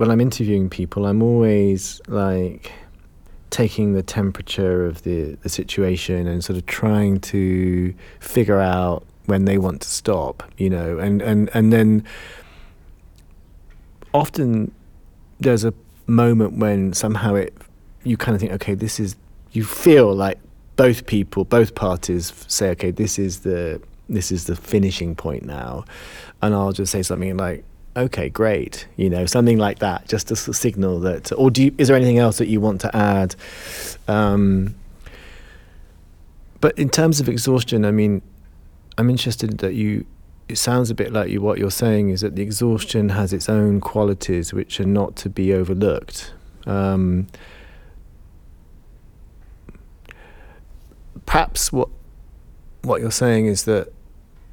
when I'm interviewing people, I'm always like taking the temperature of the, the situation and sort of trying to figure out when they want to stop, you know, and, and, and then often there's a moment when somehow it you kind of think, okay, this is you feel like both people, both parties say, okay, this is the this is the finishing point now, and I'll just say something like, okay, great, you know, something like that, just a signal that. Or do you, is there anything else that you want to add? Um, but in terms of exhaustion, I mean, I'm interested that you. It sounds a bit like you. What you're saying is that the exhaustion has its own qualities which are not to be overlooked. Um, perhaps what what you're saying is that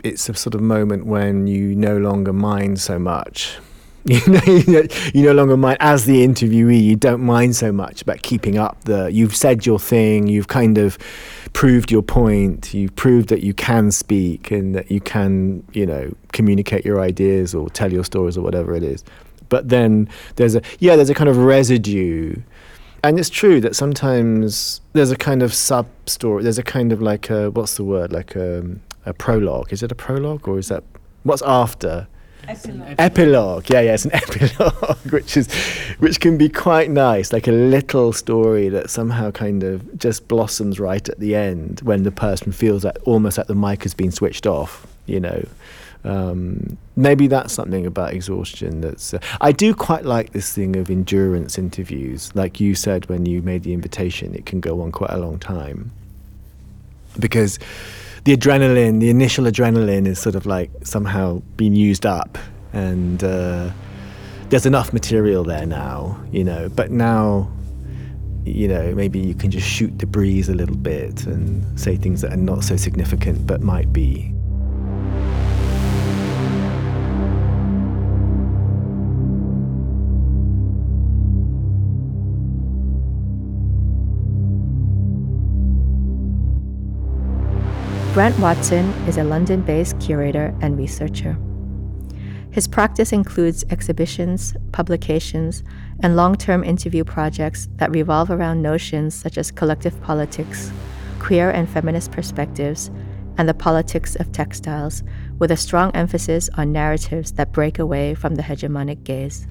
it's a sort of moment when you no longer mind so much. You know, you no longer mind as the interviewee. You don't mind so much about keeping up the. You've said your thing. You've kind of proved your point. You've proved that you can speak and that you can, you know, communicate your ideas or tell your stories or whatever it is. But then there's a yeah, there's a kind of residue and it's true that sometimes there's a kind of sub story. There's a kind of like a what's the word like a, um, a prologue. Is it a prologue or is that what's after? Epilogue. epilogue. Yeah, yeah, it's an epilogue, which is, which can be quite nice, like a little story that somehow kind of just blossoms right at the end when the person feels that almost like the mic has been switched off. You know, um, maybe that's something about exhaustion. That's uh, I do quite like this thing of endurance interviews. Like you said when you made the invitation, it can go on quite a long time because the adrenaline, the initial adrenaline, is sort of like somehow being used up, and uh, there's enough material there now, you know. But now you know, maybe you can just shoot the breeze a little bit and say things that are not so significant but might be. Grant Watson is a London based curator and researcher. His practice includes exhibitions, publications, and long term interview projects that revolve around notions such as collective politics, queer and feminist perspectives, and the politics of textiles, with a strong emphasis on narratives that break away from the hegemonic gaze.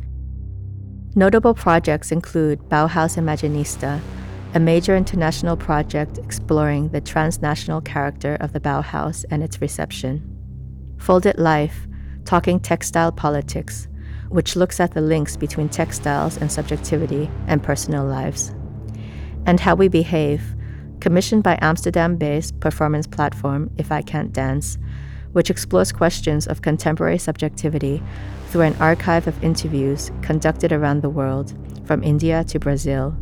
Notable projects include Bauhaus Imaginista, a major international project exploring the transnational character of the Bauhaus and its reception. Folded Life, Talking Textile Politics, which looks at the links between textiles and subjectivity and personal lives. And How We Behave, commissioned by Amsterdam based performance platform If I Can't Dance, which explores questions of contemporary subjectivity through an archive of interviews conducted around the world, from India to Brazil,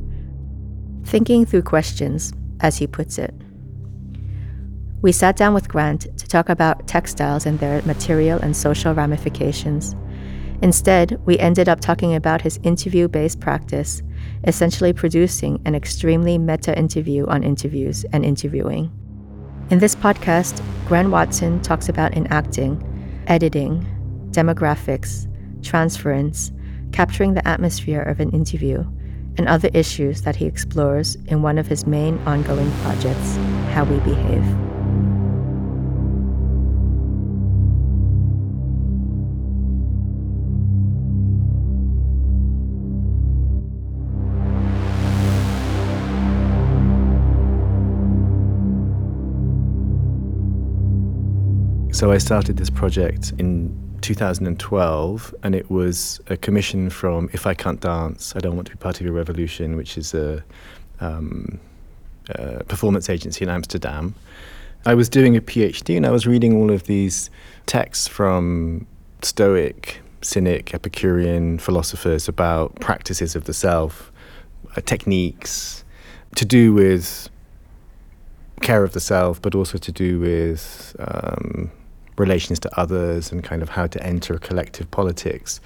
thinking through questions, as he puts it. We sat down with Grant to talk about textiles and their material and social ramifications. Instead, we ended up talking about his interview based practice, essentially producing an extremely meta interview on interviews and interviewing. In this podcast, Grant Watson talks about enacting, editing, demographics, transference, capturing the atmosphere of an interview, and other issues that he explores in one of his main ongoing projects, How We Behave. So I started this project in 2012, and it was a commission from If I Can't Dance, I Don't Want to Be Part of Your Revolution, which is a, um, a performance agency in Amsterdam. I was doing a PhD and I was reading all of these texts from Stoic, Cynic, Epicurean philosophers about practices of the self, uh, techniques to do with care of the self, but also to do with um, relations to others and kind of how to enter collective politics.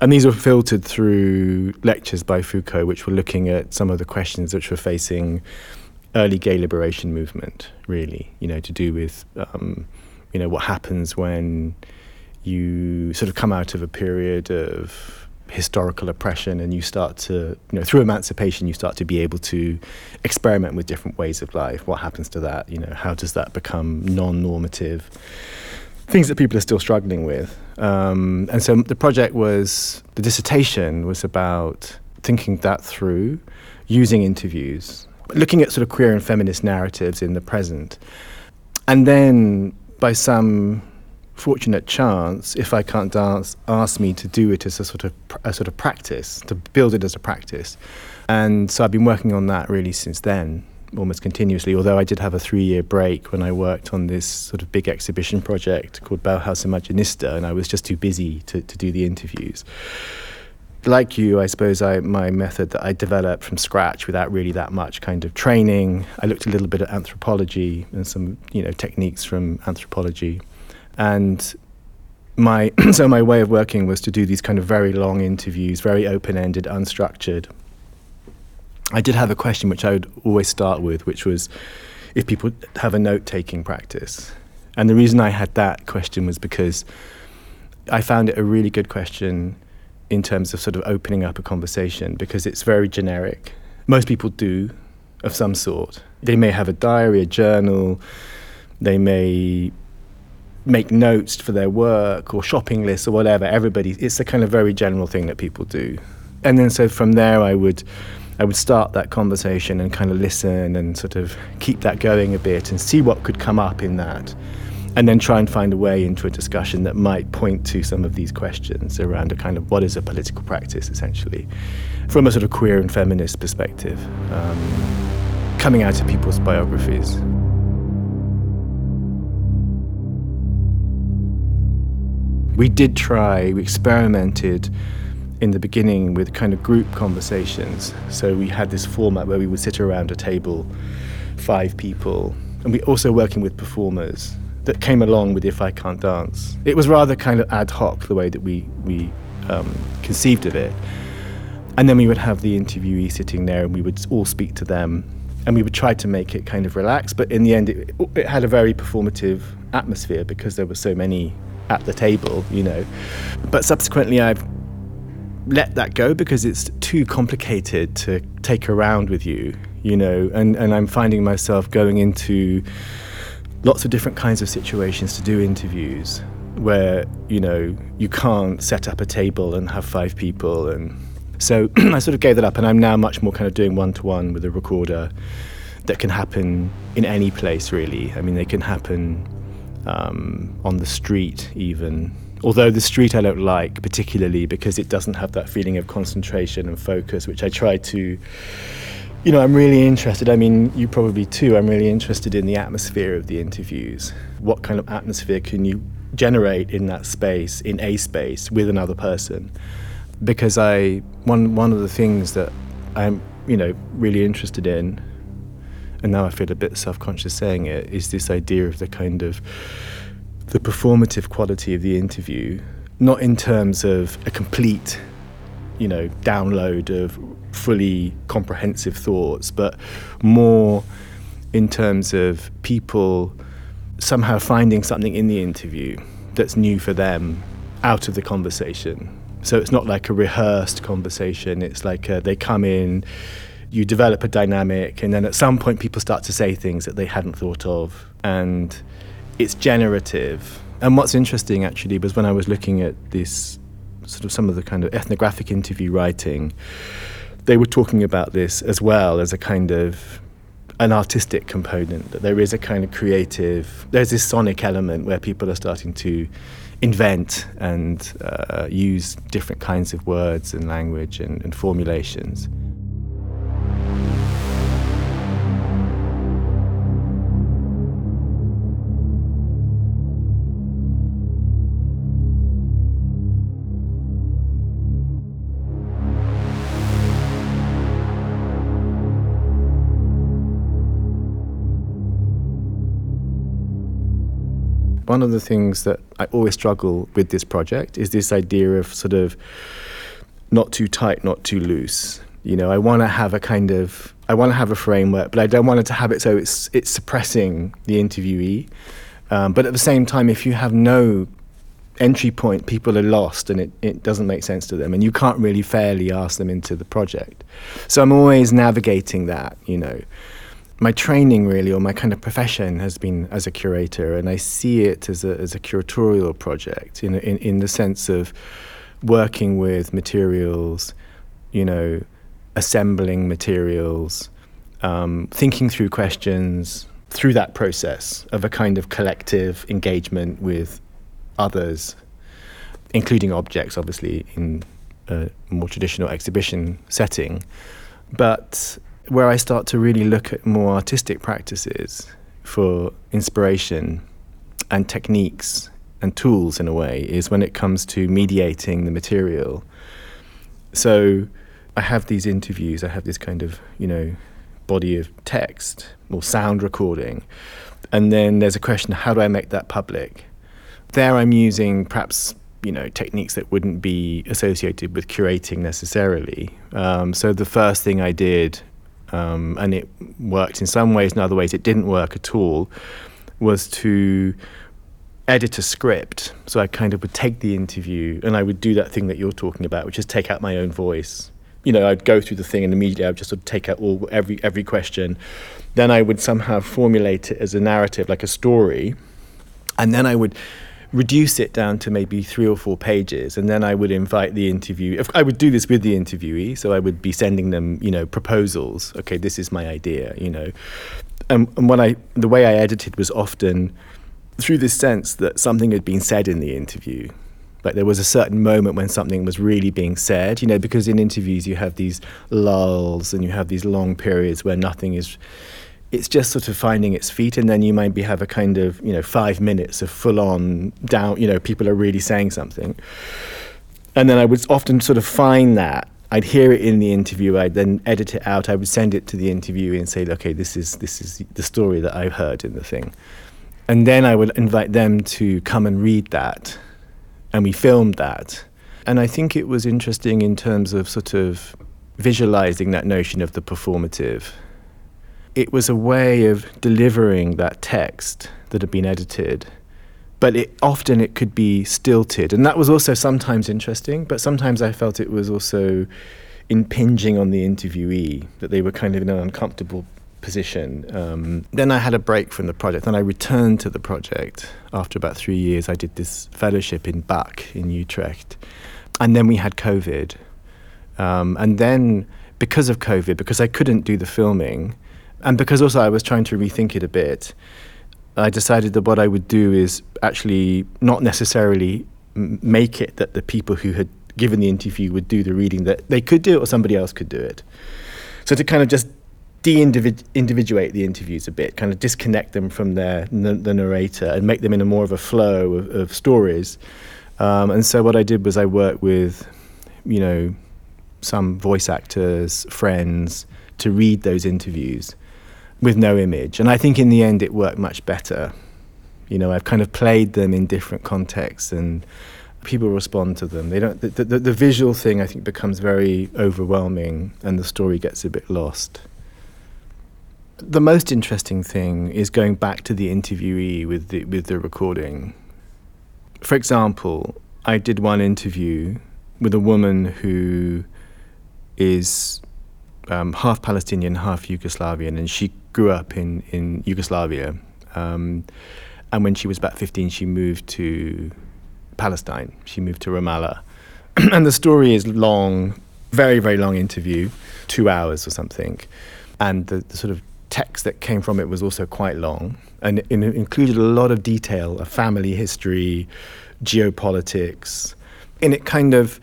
And these were filtered through lectures by Foucault, which were looking at some of the questions which were facing early gay liberation movement, really, you know, to do with, um, you know, what happens when you sort of come out of a period of historical oppression and you start to you know through emancipation you start to be able to experiment with different ways of life. What happens to that? You know how does that become non-normative things that people are still struggling with. Um, and so the project was the dissertation was about thinking that through using interviews looking at sort of queer and feminist narratives in the present. And then by some fortunate chance, if I can't dance, asked me to do it as a sort of a sort of practice, to build it as a practice. And so I've been working on that really since then, almost continuously. Although I did have a three-year break when I worked on this sort of big exhibition project called Bauhaus Imaginista, and I was just too busy to, to do the interviews. Like you, I suppose I, my method that I developed from scratch without really that much kind of training. I looked a little bit at anthropology and some, you know, techniques from anthropology and my so my way of working was to do these kind of very long interviews, very open-ended, unstructured. I did have a question which I would always start with, which was if people have a note-taking practice. And the reason I had that question was because I found it a really good question in terms of sort of opening up a conversation because it's very generic. Most people do of some sort. They may have a diary, a journal, they may make notes for their work or shopping lists or whatever. Everybody, it's a kind of very general thing that people do. And then so from there, I would. I would start that conversation and kind of listen and sort of keep that going a bit and see what could come up in that. And then try and find a way into a discussion that might point to some of these questions around a kind of what is a political practice, essentially, from a sort of queer and feminist perspective, um, coming out of people's biographies. We did try, we experimented in the beginning with kind of group conversations. So we had this format where we would sit around a table, five people, and we also working with performers that came along with If I Can't Dance. It was rather kind of ad hoc the way that we, we um, conceived of it. And then we would have the interviewee sitting there and we would all speak to them and we would try to make it kind of relaxed. But in the end, it, it had a very performative atmosphere because there were so many at the table, you know. But subsequently, I've let that go because it's too complicated to take around with you, you know, and, and I'm finding myself going into lots of different kinds of situations to do interviews where, you know, you can't set up a table and have five people. And so I sort of gave that up, and I'm now much more kind of doing one to one with a recorder that can happen in any place, really. I mean, they can happen um, on the street, even. Although the street I don't like particularly because it doesn't have that feeling of concentration and focus, which I try to. You know, I'm really interested. I mean, you probably too. I'm really interested in the atmosphere of the interviews. What kind of atmosphere can you generate in that space, in a space, with another person? Because I, one one of the things that I'm, you know, really interested in and now I feel a bit self-conscious saying it, is this idea of the kind of the performative quality of the interview, not in terms of a complete, you know, download of fully comprehensive thoughts, but more in terms of people somehow finding something in the interview that's new for them out of the conversation. So it's not like a rehearsed conversation. It's like uh, they come in, you develop a dynamic, and then at some point, people start to say things that they hadn't thought of, and it's generative. And what's interesting actually was when I was looking at this sort of some of the kind of ethnographic interview writing, they were talking about this as well as a kind of an artistic component, that there is a kind of creative, there's this sonic element where people are starting to invent and uh, use different kinds of words and language and, and formulations. One of the things that I always struggle with this project is this idea of sort of not too tight, not too loose. You know, I want to have a kind of I want to have a framework, but I don't want it to have it so it's it's suppressing the interviewee. Um, but at the same time, if you have no entry point, people are lost and it, it doesn't make sense to them, and you can't really fairly ask them into the project. So I'm always navigating that, you know. My training, really, or my kind of profession, has been as a curator, and I see it as a, as a curatorial project in, in, in the sense of working with materials, you know, assembling materials, um, thinking through questions through that process of a kind of collective engagement with others, including objects, obviously, in a more traditional exhibition setting. But where I start to really look at more artistic practices for inspiration and techniques and tools in a way is when it comes to mediating the material. So I have these interviews, I have this kind of, you know, body of text or sound recording. And then there's a question how do I make that public? There I'm using perhaps you know techniques that wouldn't be associated with curating necessarily. Um, so the first thing I did, um, and it worked in some ways, in other ways it didn't work at all, was to edit a script. So I kind of would take the interview and I would do that thing that you're talking about, which is take out my own voice you know, I'd go through the thing and immediately I would just sort of take out all every every question. Then I would somehow formulate it as a narrative, like a story, and then I would reduce it down to maybe three or four pages, and then I would invite the interview. I would do this with the interviewee, so I would be sending them, you know, proposals. Okay, this is my idea, you know, and, and when I the way I edited was often through this sense that something had been said in the interview like there was a certain moment when something was really being said, you know, because in interviews you have these lulls and you have these long periods where nothing is it's just sort of finding its feet and then you might be have a kind of you know five minutes of full on down you know people are really saying something and then i would often sort of find that i'd hear it in the interview i'd then edit it out i would send it to the interviewee and say okay this is this is the story that i've heard in the thing and then i would invite them to come and read that and we filmed that. And I think it was interesting in terms of sort of visualizing that notion of the performative. It was a way of delivering that text that had been edited, but it, often it could be stilted. And that was also sometimes interesting, but sometimes I felt it was also impinging on the interviewee, that they were kind of in an uncomfortable position. Um, then I had a break from the project. Then I returned to the project after about three years. I did this fellowship in BAK in Utrecht. And then we had COVID. Um, and then, because of COVID, because I couldn't do the filming, and because also I was trying to rethink it a bit, I decided that what I would do is actually not necessarily make it that the people who had given the interview would do the reading, that they could do it or somebody else could do it. So to kind of just de-individuate the interviews a bit, kind of disconnect them from their the narrator and make them in a more of a flow of, of stories. Um, and so what I did was I worked with, you know, some voice actors, friends, to read those interviews with no image. And I think in the end it worked much better. You know, I've kind of played them in different contexts and people respond to them. They don't. The, the, the visual thing I think becomes very overwhelming, and the story gets a bit lost. The most interesting thing is going back to the interviewee with the, with the recording. For example, I did one interview with a woman who is um, half Palestinian, half Yugoslavian, and she grew up in, in Yugoslavia. Um, and when she was about 15, she moved to Palestine. She moved to Ramallah. and the story is long, very, very long interview, two hours or something. And the, the sort of text that came from it was also quite long and it included a lot of detail of family history, geopolitics, and it kind of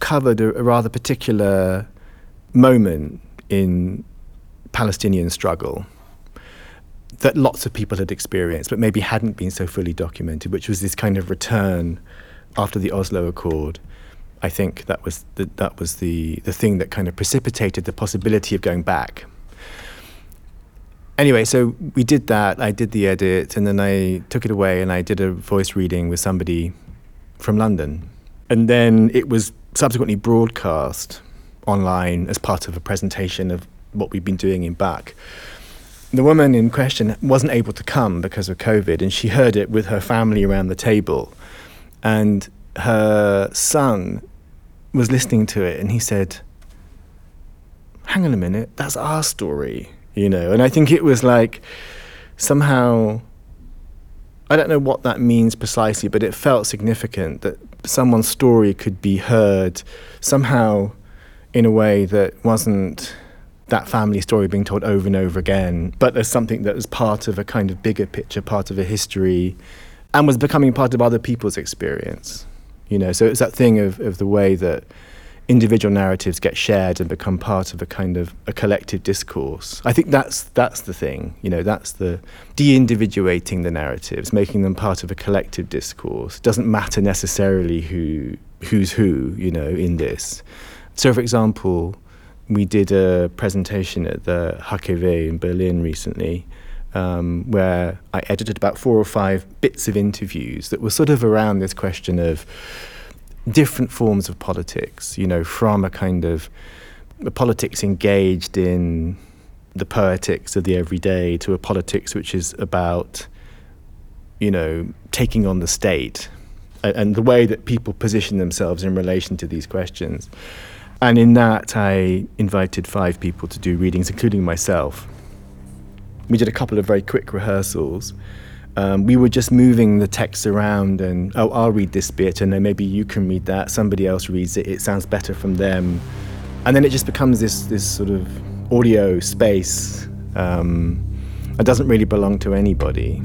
covered a, a rather particular moment in Palestinian struggle that lots of people had experienced, but maybe hadn't been so fully documented, which was this kind of return after the Oslo Accord. I think that was the, that was the, the thing that kind of precipitated the possibility of going back anyway, so we did that. I did the edit, and then I took it away, and I did a voice reading with somebody from London, and then it was subsequently broadcast online as part of a presentation of what we've been doing in BAK. The woman in question wasn't able to come because of COVID, and she heard it with her family around the table. and her son was listening to it, and he said, "Hang on a minute, that's our story," you know. And I think it was like somehow. I don't know what that means precisely, but it felt significant that someone's story could be heard somehow in a way that wasn't that family story being told over and over again, but as something that was part of a kind of bigger picture, part of a history, and was becoming part of other people's experience. You know, so it's that thing of, of the way that individual narratives get shared and become part of a kind of a collective discourse. I think that's that's the thing. You know, that's the de-individuating the narratives, making them part of a collective discourse. Doesn't matter necessarily who who's who. You know, in this. So, for example, we did a presentation at the HKW in Berlin recently. Um, where I edited about four or five bits of interviews that were sort of around this question of different forms of politics, you know, from a kind of a politics engaged in the poetics of the everyday to a politics which is about, you know, taking on the state and the way that people position themselves in relation to these questions. And in that, I invited five people to do readings, including myself. We did a couple of very quick rehearsals. Um, we were just moving the text around and, oh, I'll read this bit, and then maybe you can read that. Somebody else reads it, it sounds better from them. And then it just becomes this, this sort of audio space um, that doesn't really belong to anybody.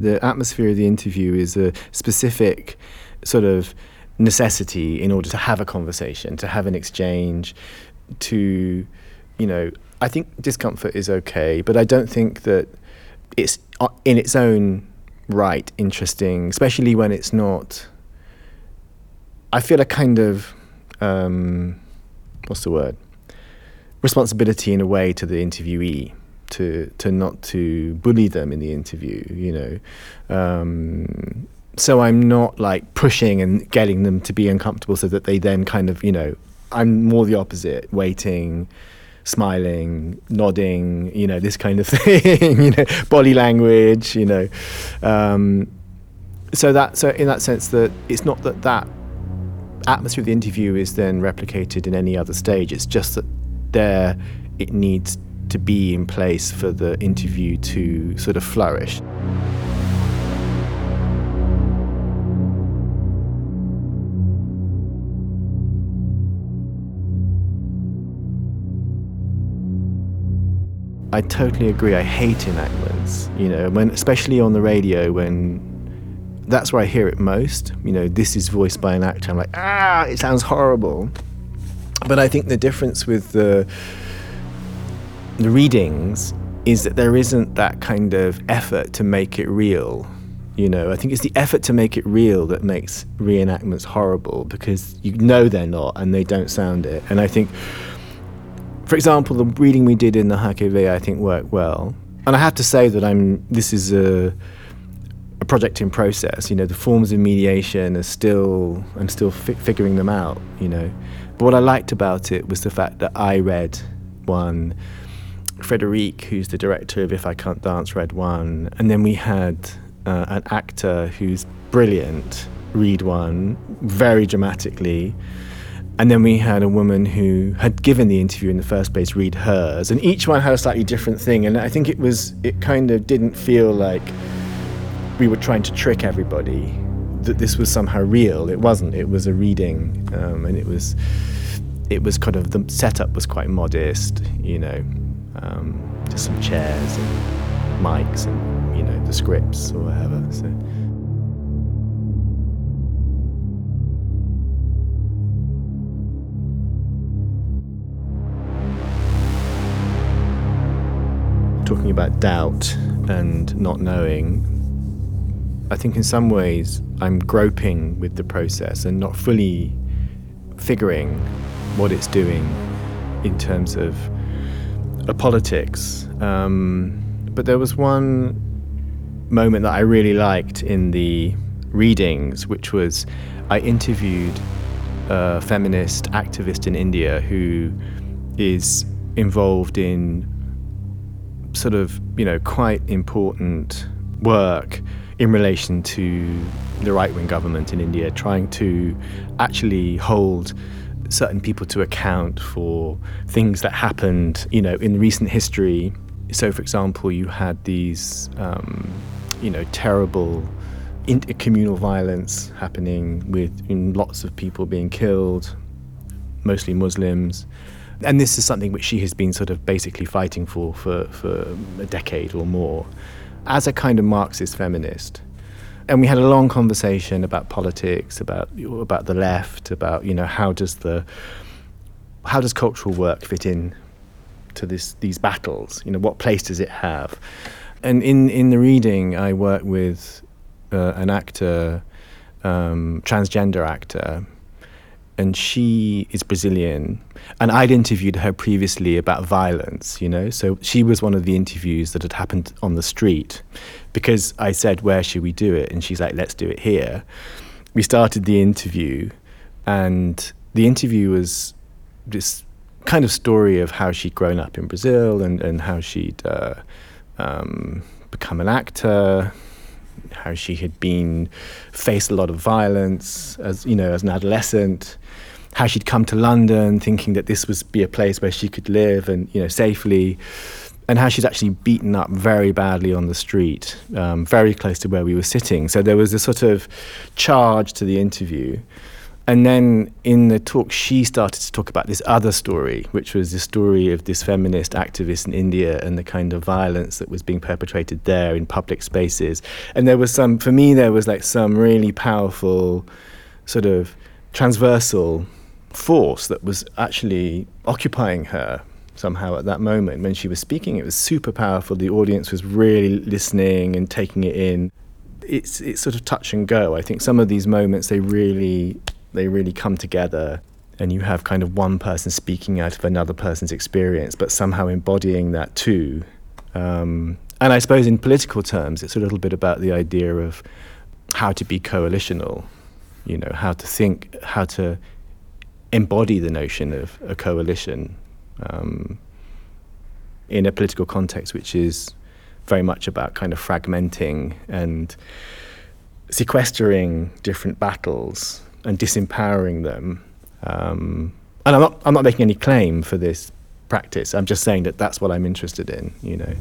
The atmosphere of the interview is a specific sort of necessity in order to have a conversation, to have an exchange, to, you know, I think discomfort is okay, but I don't think that it's uh, in its own right interesting, especially when it's not. I feel a kind of, um, what's the word? Responsibility in a way to the interviewee to to not to bully them in the interview, you know. Um, so I'm not like pushing and getting them to be uncomfortable so that they then kind of, you know, I'm more the opposite, waiting, smiling, nodding, you know, this kind of thing, you know, body language, you know. Um, so that so in that sense that it's not that that atmosphere of the interview is then replicated in any other stage. It's just that there it needs to be in place for the interview to sort of flourish. I totally agree. I hate enactments, you know, when especially on the radio when that's where I hear it most. You know, this is voiced by an actor. I'm like, ah, it sounds horrible. But I think the difference with the the readings is that there isn't that kind of effort to make it real. You know, I think it's the effort to make it real that makes reenactments horrible because you know they're not and they don't sound it. And I think, for example, the reading we did in the HKW I think worked well. And I have to say that I'm. This is a a project in process. You know, the forms of mediation are still. I'm still fi- figuring them out. You know, but what I liked about it was the fact that I read one Frédérique, who's the director of If I Can't Dance, read one, and then we had uh, an actor who's brilliant read one very dramatically. And then we had a woman who had given the interview in the first place read hers, and each one had a slightly different thing. And I think it was, it kind of didn't feel like we were trying to trick everybody that this was somehow real. It wasn't. It was a reading, um, and it was, it was kind of the setup was quite modest, you know um, just some chairs and mics and you know the scripts or whatever. So. Talking about doubt and not knowing, I think in some ways I'm groping with the process and not fully figuring what it's doing in terms of politics. Um, but there was one moment that I really liked in the readings, which was I interviewed a feminist activist in India who is involved in sort of, you know, quite important work in relation to the right wing government in India, trying to actually hold certain people to account for things that happened, you know, in recent history. So, for example, you had these, um, you know, terrible intercommunal violence happening with lots of people being killed, mostly Muslims. And this is something which she has been sort of basically fighting for for, for a decade or more as a kind of Marxist feminist. And we had a long conversation about politics, about about the left, about you know how does the how does cultural work fit in to this these battles? You know what place does it have? And in in the reading, I work with uh, an actor, um, transgender actor, and she is Brazilian. And I'd interviewed her previously about violence, you know. So she was one of the interviews that had happened on the street because I said, Where should we do it? And she's like, Let's do it here. We started the interview, and the interview was this kind of story of how she'd grown up in Brazil and, and how she'd uh, um, become an actor, how she had been faced a lot of violence as you know as an adolescent how she'd come to London thinking that this would be a place where she could live and you know safely and how she's actually beaten up very badly on the street um, very close to where we were sitting. So there was a sort of charge to the interview and then in the talk, she started to talk about this other story, which was the story of this feminist activist in India and the kind of violence that was being perpetrated there in public spaces. And there was some, for me, there was like some really powerful, sort of transversal force that was actually occupying her somehow at that moment when she was speaking. It was super powerful. The audience was really listening and taking it in. It's it's sort of touch and go. I think some of these moments they really they really come together and you have kind of one person speaking out of another person's experience, but somehow embodying that too. Um, and I suppose in political terms, it's a little bit about the idea of how to be coalitional, you know, how to think, how to embody the notion of a coalition um, in a political context, which is very much about kind of fragmenting and sequestering different battles and disempowering them. Um, and I'm not, I'm not making any claim for this practice. I'm just saying that that's what I'm interested in, you know.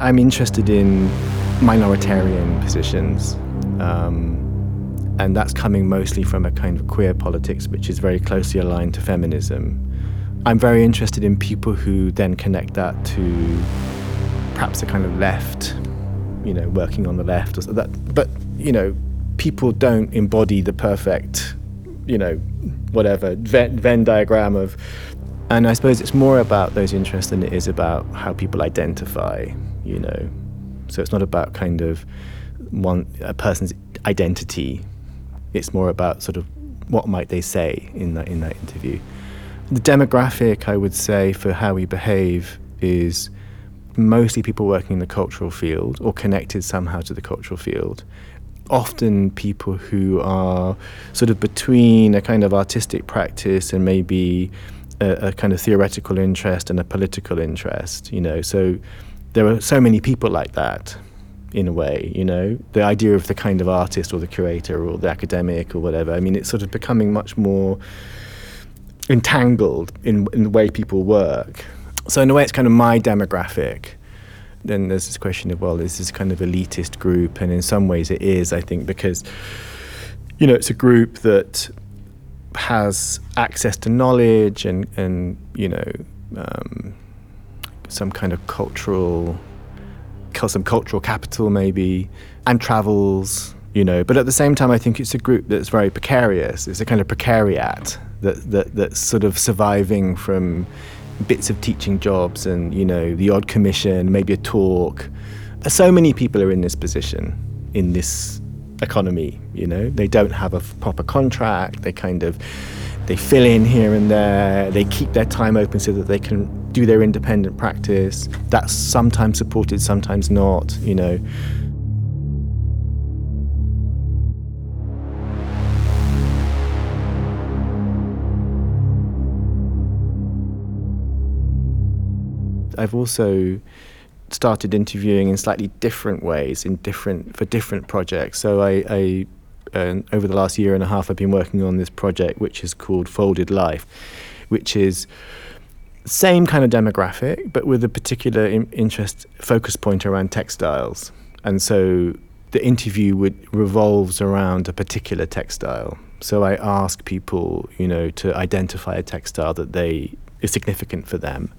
I'm interested in minoritarian positions. Um, and that's coming mostly from a kind of queer politics, which is very closely aligned to feminism. I'm very interested in people who then connect that to perhaps a kind of left, you know, working on the left or so that. But you know, people don't embody the perfect, you know, whatever Venn, Venn diagram of. And I suppose it's more about those interests than it is about how people identify, you know. So it's not about kind of one a person's identity it's more about sort of what might they say in that in that interview. The demographic, I would say, for how we behave is mostly people working in the cultural field or connected somehow to the cultural field. Often people who are sort of between a kind of artistic practice and maybe a, a kind of theoretical interest and a political interest, you know. So there are so many people like that in a way, you know, the idea of the kind of artist or the curator or the academic or whatever. I mean, it's sort of becoming much more entangled in, in the way people work. So in a way, it's kind of my demographic. Then there's this question of, well, is this kind of elitist group? And in some ways it is, I think, because, you know, it's a group that has access to knowledge and, and you know, um, some kind of cultural some cultural capital maybe, and travels, you know. But at the same time, I think it's a group that's very precarious. It's a kind of precariat that, that that's sort of surviving from bits of teaching jobs and you know the odd commission, maybe a talk. So many people are in this position in this economy. You know, they don't have a proper contract. They kind of they fill in here and there, they keep their time open so that they can do their independent practice. That's sometimes supported, sometimes not, you know. I've also started interviewing in slightly different ways in different for different projects. So I, I uh, over the last year and a half, I've been working on this project which is called Folded Life, which is same kind of demographic, but with a particular in- interest focus point around textiles. And so the interview would revolves around a particular textile. So I ask people, you know, to identify a textile that they is significant for them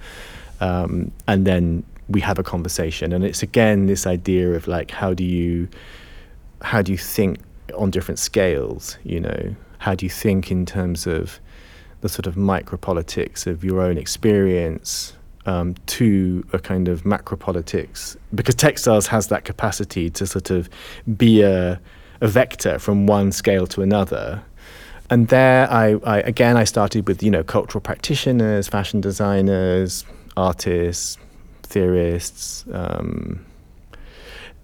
um, and then we have a conversation. And it's again this idea of like how do you how do you think on different scales? You know, how do you think in terms of the sort of micropolitics of your own experience um, to a kind of macropolitics? Because textiles has that capacity to sort of be a, a vector from one scale to another. And there, I, I again, I started with you know cultural practitioners, fashion designers, artists, theorists. Um,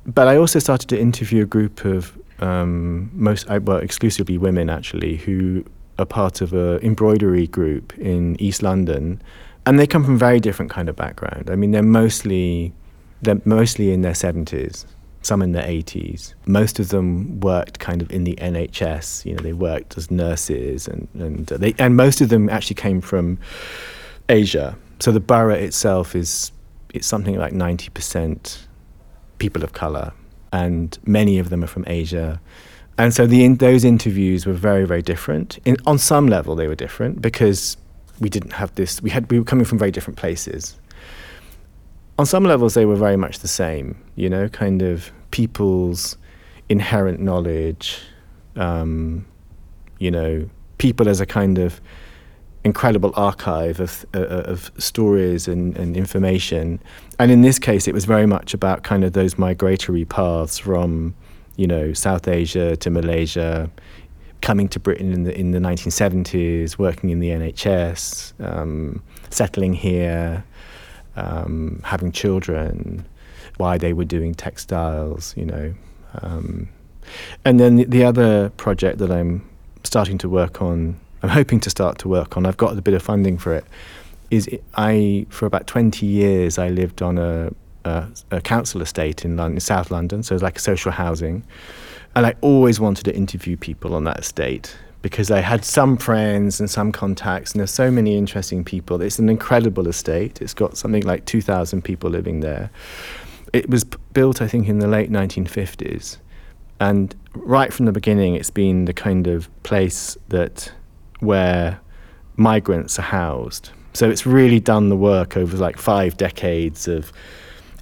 but I also started to interview a group of um, most, well, exclusively women actually, who are part of an embroidery group in East London, and they come from very different kind of background. I mean, they're mostly they're mostly in their seventies, some in their eighties. Most of them worked kind of in the NHS. You know, they worked as nurses, and and they and most of them actually came from Asia so the borough itself is it's something like 90% people of color, and many of them are from Asia. And so the in, those interviews were very, very different. In, on some level, they were different because we didn't have this. We had we were coming from very different places. On some levels, they were very much the same. You know, kind of people's inherent knowledge. Um, you know, people as a kind of incredible archive of, uh, of stories and, and information. And in this case, it was very much about kind of those migratory paths from, you know, South Asia to Malaysia, coming to Britain in the, in the 1970s, working in the NHS, um, settling here, um, having children, why they were doing textiles, you know. Um, and then the, the other project that I'm starting to work on I'm hoping to start to work on. I've got a bit of funding for it. Is it, I for about 20 years I lived on a, a, a council estate in London, South London, so it's like social housing, and I always wanted to interview people on that estate because I had some friends and some contacts, and there's so many interesting people. It's an incredible estate. It's got something like 2,000 people living there. It was built, I think, in the late 1950s. And right from the beginning, it's been the kind of place that where migrants are housed. So it's really done the work over like five decades of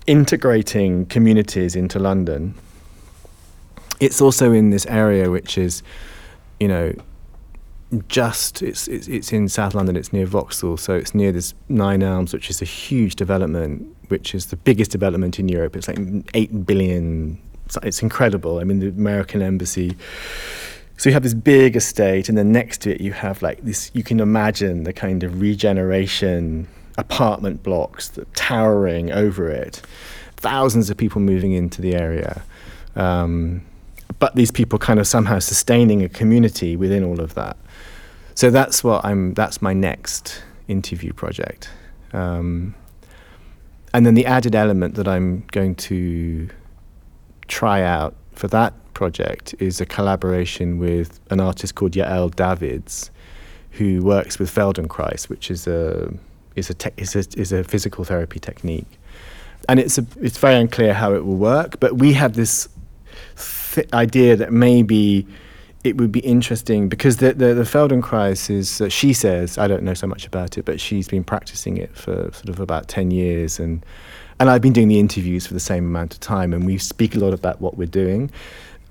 integrating communities into London. It's also in this area which is, you know, just it's, it's it's in South London. It's near Vauxhall, so it's near this Nine Elms, which is a huge development, which is the biggest development in Europe. It's like eight billion. It's incredible. I mean, the American embassy so you have this big estate, and then next to it you have like this. You can imagine the kind of regeneration apartment blocks that towering over it. Thousands of people moving into the area. Um, but these people kind of somehow sustaining a community within all of that. So that's what I'm. That's my next interview project. Um, and then the added element that I'm going to try out for that project is a collaboration with an artist called Yael Davids, who works with Feldenkrais, which is a is a, te- is a is a physical therapy technique, and it's a, it's very unclear how it will work. But we have this th- idea that maybe it would be interesting because the the, the Feldenkrais is uh, she says I don't know so much about it, but she's been practicing it for sort of about ten years and. And I've been doing the interviews for the same amount of time, and we speak a lot about what we're doing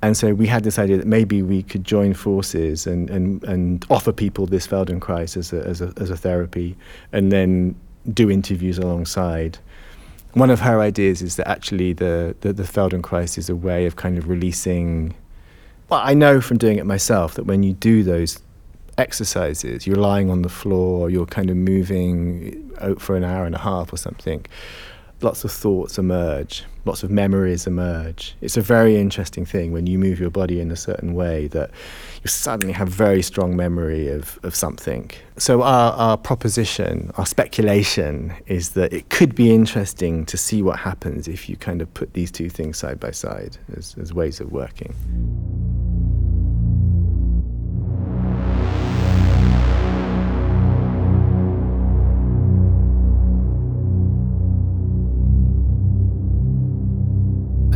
and so we had this idea that maybe we could join forces and, and, and offer people this Feldenkrais as a, as, a, as a therapy and then do interviews alongside. One of her ideas is that actually the, the, the Feldenkrais is a way of kind of releasing. Well, I know from doing it myself that when you do those exercises. You're lying on the floor, you're kind of moving out for an hour and a half or something. Lots of thoughts emerge, lots of memories emerge. It's a very interesting thing when you move your body in a certain way that you suddenly have very strong memory of, of something. So, our, our proposition, our speculation is that it could be interesting to see what happens if you kind of put these two things side by side as, as ways of working.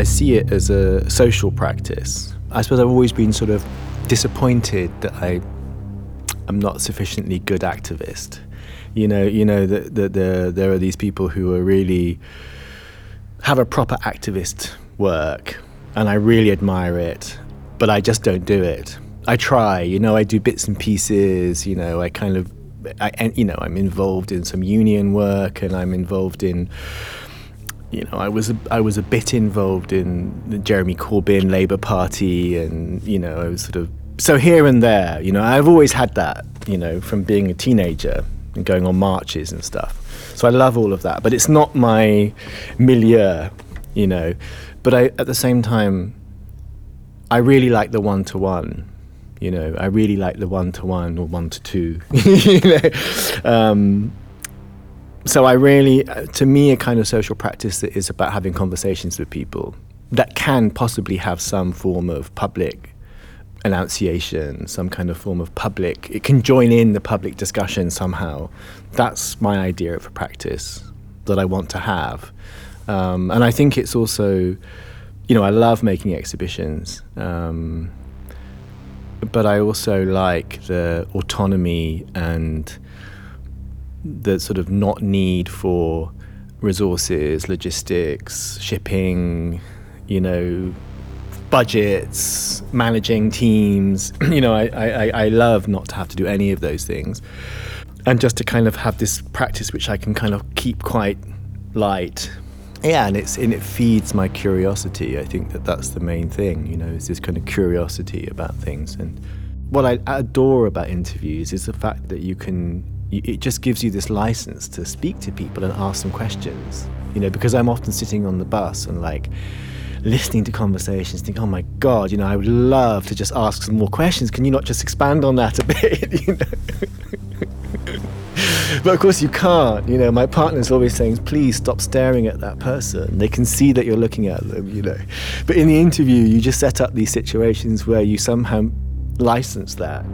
I see it as a social practice. I suppose I've always been sort of disappointed that I am not sufficiently good activist. You know, you know that the, the, there are these people who are really have a proper activist work, and I really admire it, but I just don't do it. I try, you know, I do bits and pieces. You know, I kind of, I, you know, I'm involved in some union work, and I'm involved in you know, I was a, I was a bit involved in the Jeremy Corbyn Labour Party, and you know, I was sort of so here and there. You know, I've always had that. You know, from being a teenager and going on marches and stuff. So I love all of that, but it's not my milieu. You know, but I at the same time, I really like the one to one. You know, I really like the one to one or one to two. you know. Um, so I really, uh, to me, a kind of social practice that is about having conversations with people that can possibly have some form of public enunciation, some kind of form of public, it can join in the public discussion somehow. That's my idea of a practice that I want to have. Um, and I think it's also, you know, I love making exhibitions. Um, but I also like the autonomy and the sort of not need for resources, logistics, shipping, you know, budgets, managing teams. you know, I, I, I love not to have to do any of those things. And just to kind of have this practice which I can kind of keep quite light. Yeah, and it's and it feeds my curiosity. I think that that's the main thing, you know, is this kind of curiosity about things. And what I adore about interviews is the fact that you can it just gives you this license to speak to people and ask them questions. You know, because I'm often sitting on the bus and like listening to conversations, think, oh my God, you know, I would love to just ask some more questions. Can you not just expand on that a bit? you know? but of course you can't. You know, my partner's always saying, please stop staring at that person. They can see that you're looking at them, you know. But in the interview, you just set up these situations where you somehow license that.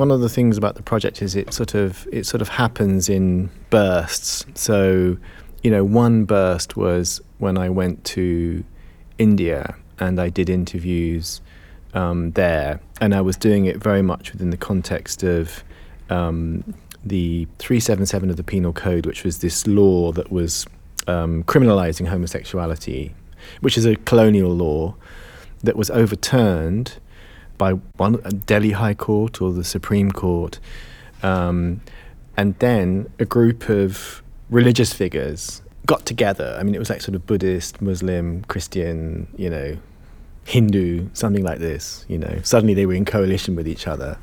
One of the things about the project is it sort of it sort of happens in bursts. So, you know, one burst was when I went to India and I did interviews um, there, and I was doing it very much within the context of um, the 377 of the Penal Code, which was this law that was um, criminalizing homosexuality, which is a colonial law that was overturned by one Delhi High Court or the Supreme Court, um, and then a group of religious figures got together. I mean, it was like sort of Buddhist, Muslim, Christian, you know, Hindu, something like this. You know, suddenly they were in coalition with each other,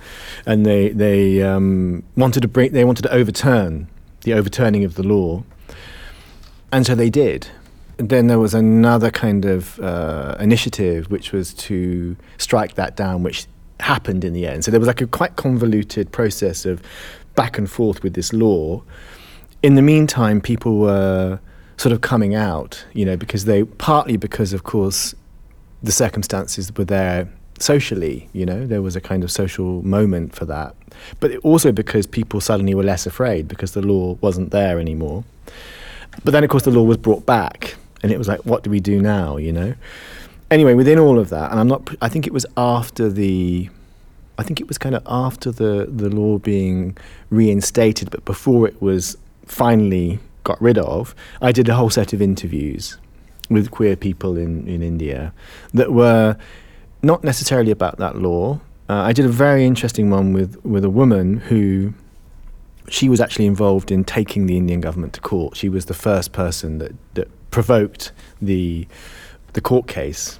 and they they um, wanted to bring they wanted to overturn the overturning of the law, and so they did then there was another kind of uh, initiative which was to strike that down, which happened in the end. So there was like a quite convoluted process of back and forth with this law. In the meantime, people were sort of coming out, you know, because they partly because, of course, the circumstances were there socially, you know, there was a kind of social moment for that, but also because people suddenly were less afraid because the law wasn't there anymore. But then, of course, the law was brought back and it was like, what do we do now? You know. Anyway, within all of that, and I'm not. I think it was after the. I think it was kind of after the the law being reinstated, but before it was finally got rid of. I did a whole set of interviews with queer people in in India that were not necessarily about that law. Uh, I did a very interesting one with with a woman who she was actually involved in taking the Indian government to court. She was the first person that, that provoked the the court case.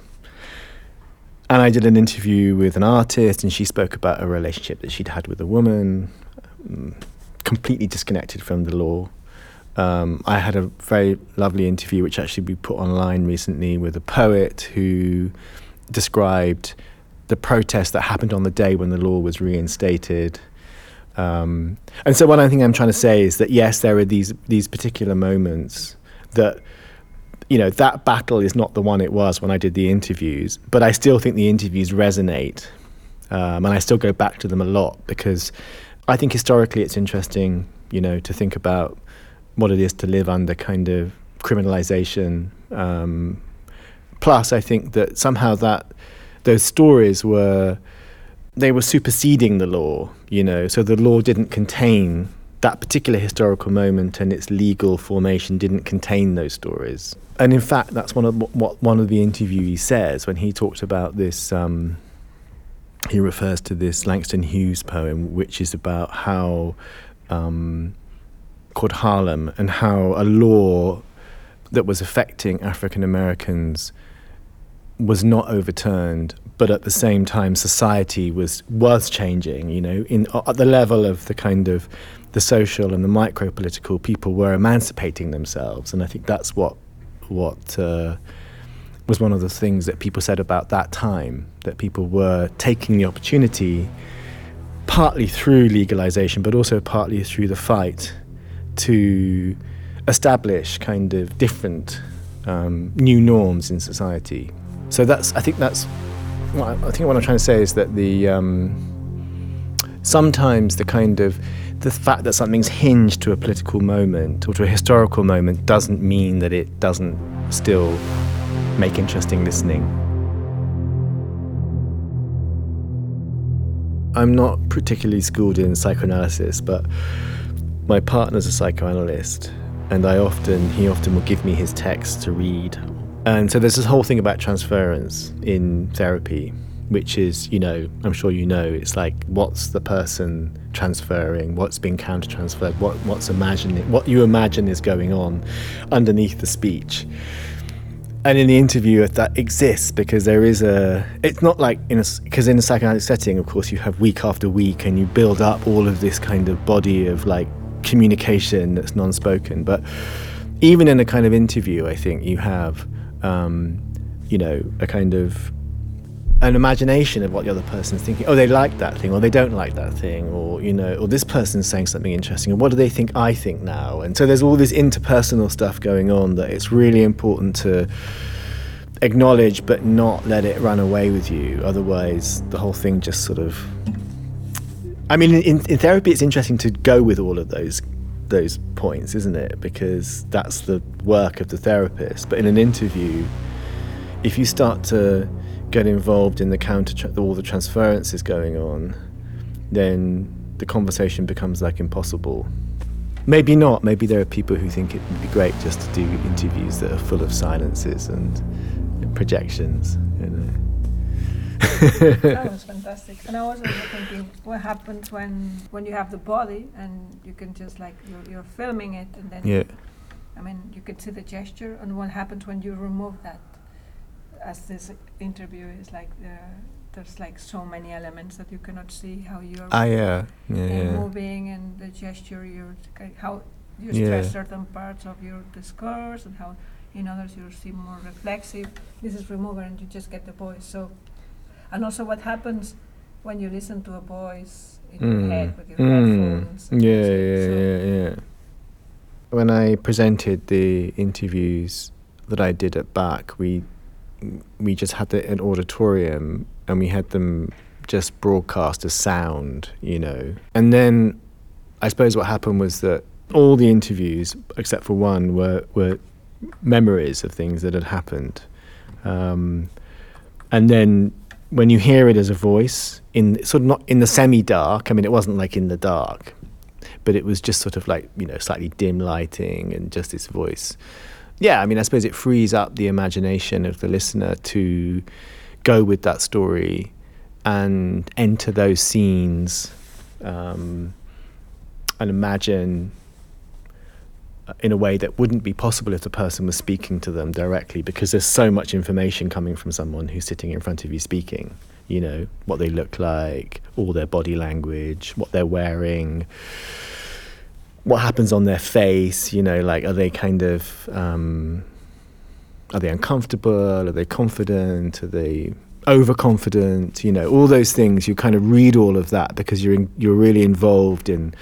And I did an interview with an artist, and she spoke about a relationship that she'd had with a woman, um, completely disconnected from the law. Um, I had a very lovely interview, which actually we put online recently, with a poet who described the protest that happened on the day when the law was reinstated. Um, and so, I think I'm trying to say is that yes, there are these these particular moments that you know, that battle is not the one it was when I did the interviews, but I still think the interviews resonate. Um, and I still go back to them a lot because I think historically it's interesting, you know, to think about what it is to live under kind of criminalization. Um, plus, I think that somehow that those stories were they were superseding the law, you know, so the law didn't contain that particular historical moment and its legal formation didn't contain those stories. And in fact, that's one of what one of the interviewees says when he talked about this. Um, he refers to this Langston Hughes poem, which is about how um, called Harlem and how a law that was affecting African Americans was not overturned, but at the same time, society was was changing. You know, in at the level of the kind of the social and the micro political, people were emancipating themselves, and I think that's what what uh, was one of the things that people said about that time that people were taking the opportunity, partly through legalization, but also partly through the fight to establish kind of different um, new norms in society. So that's I think that's I think what I'm trying to say is that the um, sometimes the kind of the fact that something's hinged to a political moment or to a historical moment doesn't mean that it doesn't still make interesting listening. I'm not particularly schooled in psychoanalysis, but my partner's a psychoanalyst, and I often he often will give me his text to read. And so there's this whole thing about transference in therapy, which is, you know, I'm sure you know, it's like what's the person transferring, what's being counter transferred, what, what's imagining, what you imagine is going on underneath the speech. And in the interview, that exists because there is a. It's not like in a because in a psychoanalytic setting, of course, you have week after week, and you build up all of this kind of body of like communication that's non-spoken. But even in a kind of interview, I think you have, um, you know, a kind of an imagination of what the other person's thinking. Oh, they like that thing, or they don't like that thing, or you know, or this person's saying something interesting, and what do they think I think now? And so there's all this interpersonal stuff going on that it's really important to acknowledge, but not let it run away with you. Otherwise, the whole thing just sort of. I mean, in, in therapy, it's interesting to go with all of those those points, isn't it? Because that's the work of the therapist. But in an interview, if you start to get involved in the counter tra- all the transferences going on, then the conversation becomes like impossible. Maybe not. Maybe there are people who think it would be great just to do interviews that are full of silences and, and projections. You know. that was fantastic. And I was also thinking, what happens when when you have the body and you can just like you're, you're filming it and then Yeah. I mean you can see the gesture and what happens when you remove that as this interview is like the, there's like so many elements that you cannot see how you're Ah, yeah. Yeah, uh, yeah. moving and the gesture you're how you Yeah. stress certain parts of your discourse and how in others you seem more reflexive this is remover and you just get the voice so and also what happens when you listen to a voice in your head with your headphones Mm. Yeah, yeah, so yeah, yeah. When I presented the interviews that I did at BAK, we we just had the, an auditorium and we had them just broadcast as sound, you know. And then I suppose what happened was that all the interviews, except for one, were were memories of things that had happened. Um, and then when you hear it as a voice in sort of not in the semi-dark, I mean, it wasn't like in the dark, but it was just sort of like you know slightly dim lighting and just this voice. Yeah, I mean, I suppose it frees up the imagination of the listener to go with that story and enter those scenes um, and imagine in a way that wouldn't be possible if the person was speaking to them directly because there's so much information coming from someone who's sitting in front of you speaking you know what they look like all their body language what they're wearing what happens on their face you know like are they kind of um, are they uncomfortable are they confident are they overconfident you know all those things you kind of read all of that because you're in, you're really involved in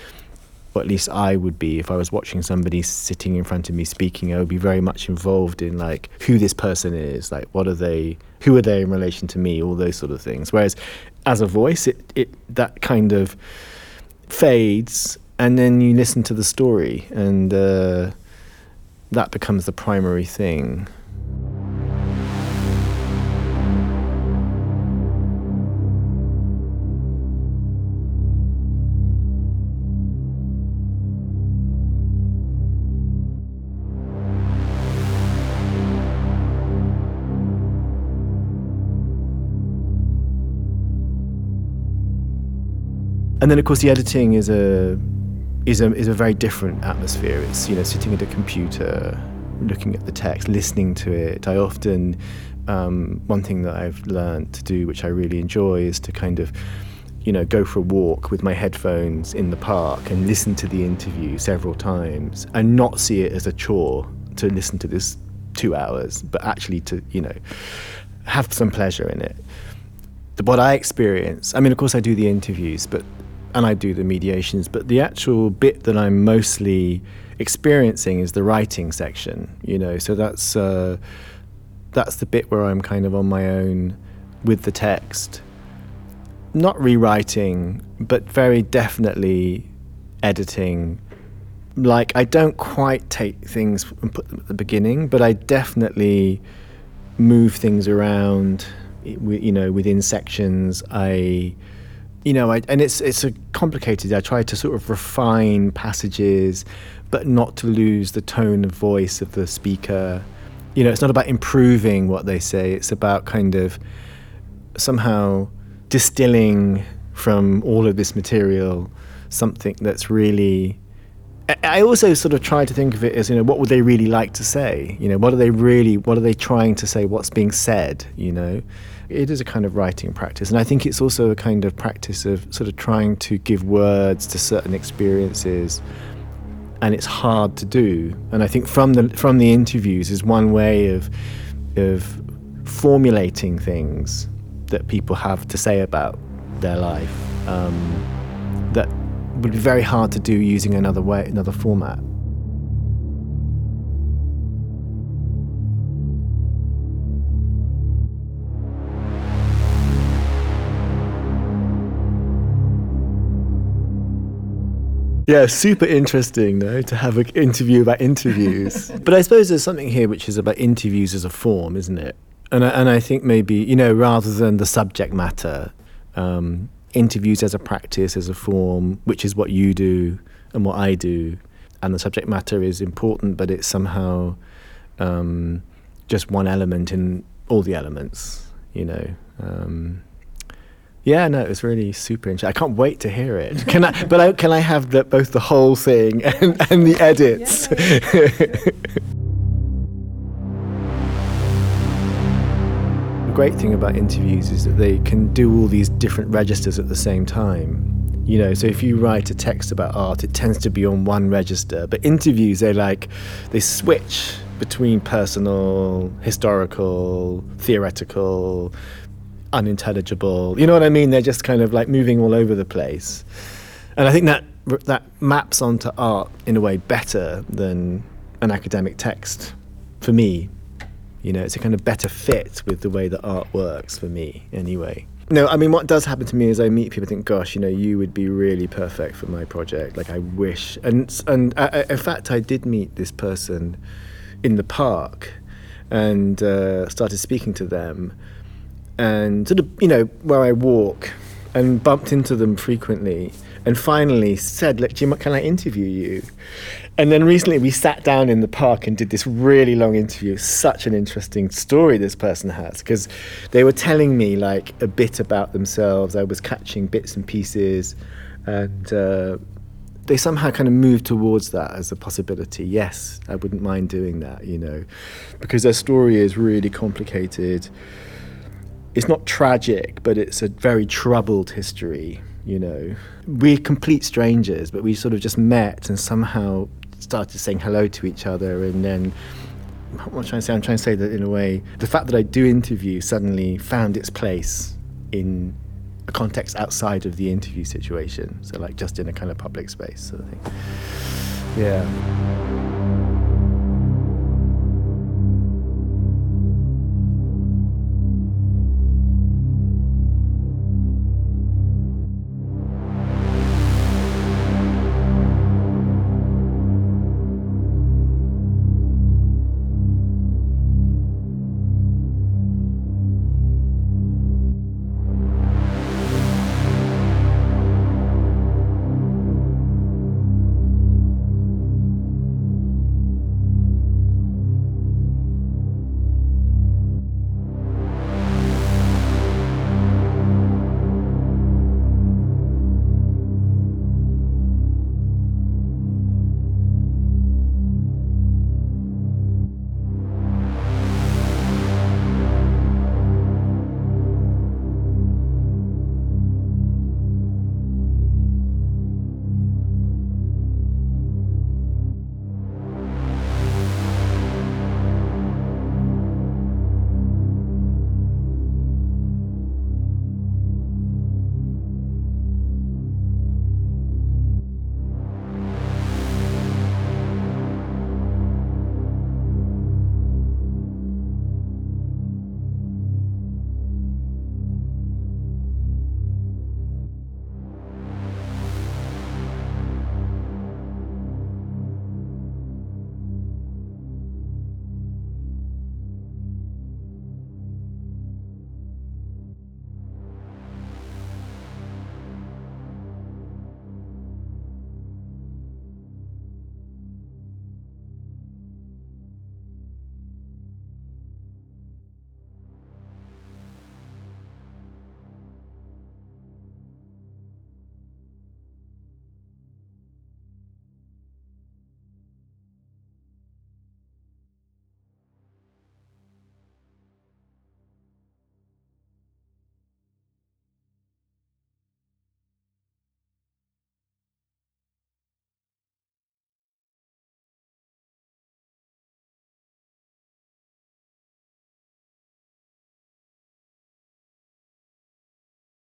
or at least I would be if I was watching somebody sitting in front of me speaking. I would be very much involved in like who this person is, like what are they, who are they in relation to me, all those sort of things. Whereas as a voice, it, it that kind of fades, and then you listen to the story, and uh, that becomes the primary thing. and then of course the editing is a is a is a very different atmosphere. It's you know sitting at a computer, looking at the text, listening to it. I often um, one thing that I've learned to do, which I really enjoy, is to kind of you know go for a walk with my headphones in the park and listen to the interview several times and not see it as a chore to listen to this two hours, but actually to you know have some pleasure in it. What I experience, I mean, of course, I do the interviews, but and I do the mediations, but the actual bit that I'm mostly experiencing is the writing section. You know, so that's uh, that's the bit where I'm kind of on my own with the text, not rewriting, but very definitely editing. Like I don't quite take things and put them at the beginning, but I definitely move things around. You know, within sections, I you know, I, and it's it's a complicated. I try to sort of refine passages, but not to lose the tone of voice of the speaker. You know, it's not about improving what they say. It's about kind of somehow distilling from all of this material something that's really I also sort of try to think of it as, you know, what would they really like to say? You know, what are they really, what are they trying to say? What's being said? You know, it is a kind of writing practice. And I think it's also a kind of practice of sort of trying to give words to certain experiences. And it's hard to do. And I think from the, from the interviews is one way of, of formulating things that people have to say about their life um, that would be very hard to do using another way, another format. Yeah, super interesting though to have an interview about interviews. but I suppose there's something here which is about interviews as a form, isn't it? And I, and I think maybe you know rather than the subject matter, um, interviews as a practice, as a form, which is what you do and what I do. And the subject matter is important, but it's somehow um, just one element in all the elements, you know. Um, yeah, no, it was really super interesting. I can't wait to hear it. Can I? but I, can I have the, both the whole thing and, and the edits? Yeah, great thing about interviews is that they can do all these different registers at the same time. You know, so if you write a text about art, it tends to be on one register. But interviews, they like, they switch between personal, historical, theoretical, unintelligible. You know what I mean? They're just kind of like moving all over the place. And I think that that maps onto art in a way better than an academic text for me you know, it's a kind of better fit with the way that art works for me, anyway. No, I mean, what does happen to me is I meet people, think, "Gosh, you know, you would be really perfect for my project." Like, I wish, and and I, I, in fact, I did meet this person in the park, and uh, started speaking to them, and sort of, you know, where I walk, and bumped into them frequently, and finally said, "Look, Jim, can I interview you?" And then recently we sat down in the park and did this really long interview. Such an interesting story this person has because they were telling me like a bit about themselves. I was catching bits and pieces, and uh, they somehow kind of moved towards that as a possibility. Yes, I wouldn't mind doing that, you know, because their story is really complicated. It's not tragic, but it's a very troubled history, you know. We're complete strangers, but we sort of just met and somehow started saying hello to each other and then what am I trying to say? I'm trying to say that in a way, the fact that I do interview suddenly found its place in a context outside of the interview situation. So, like, just in a kind of public space sort of thing. Yeah.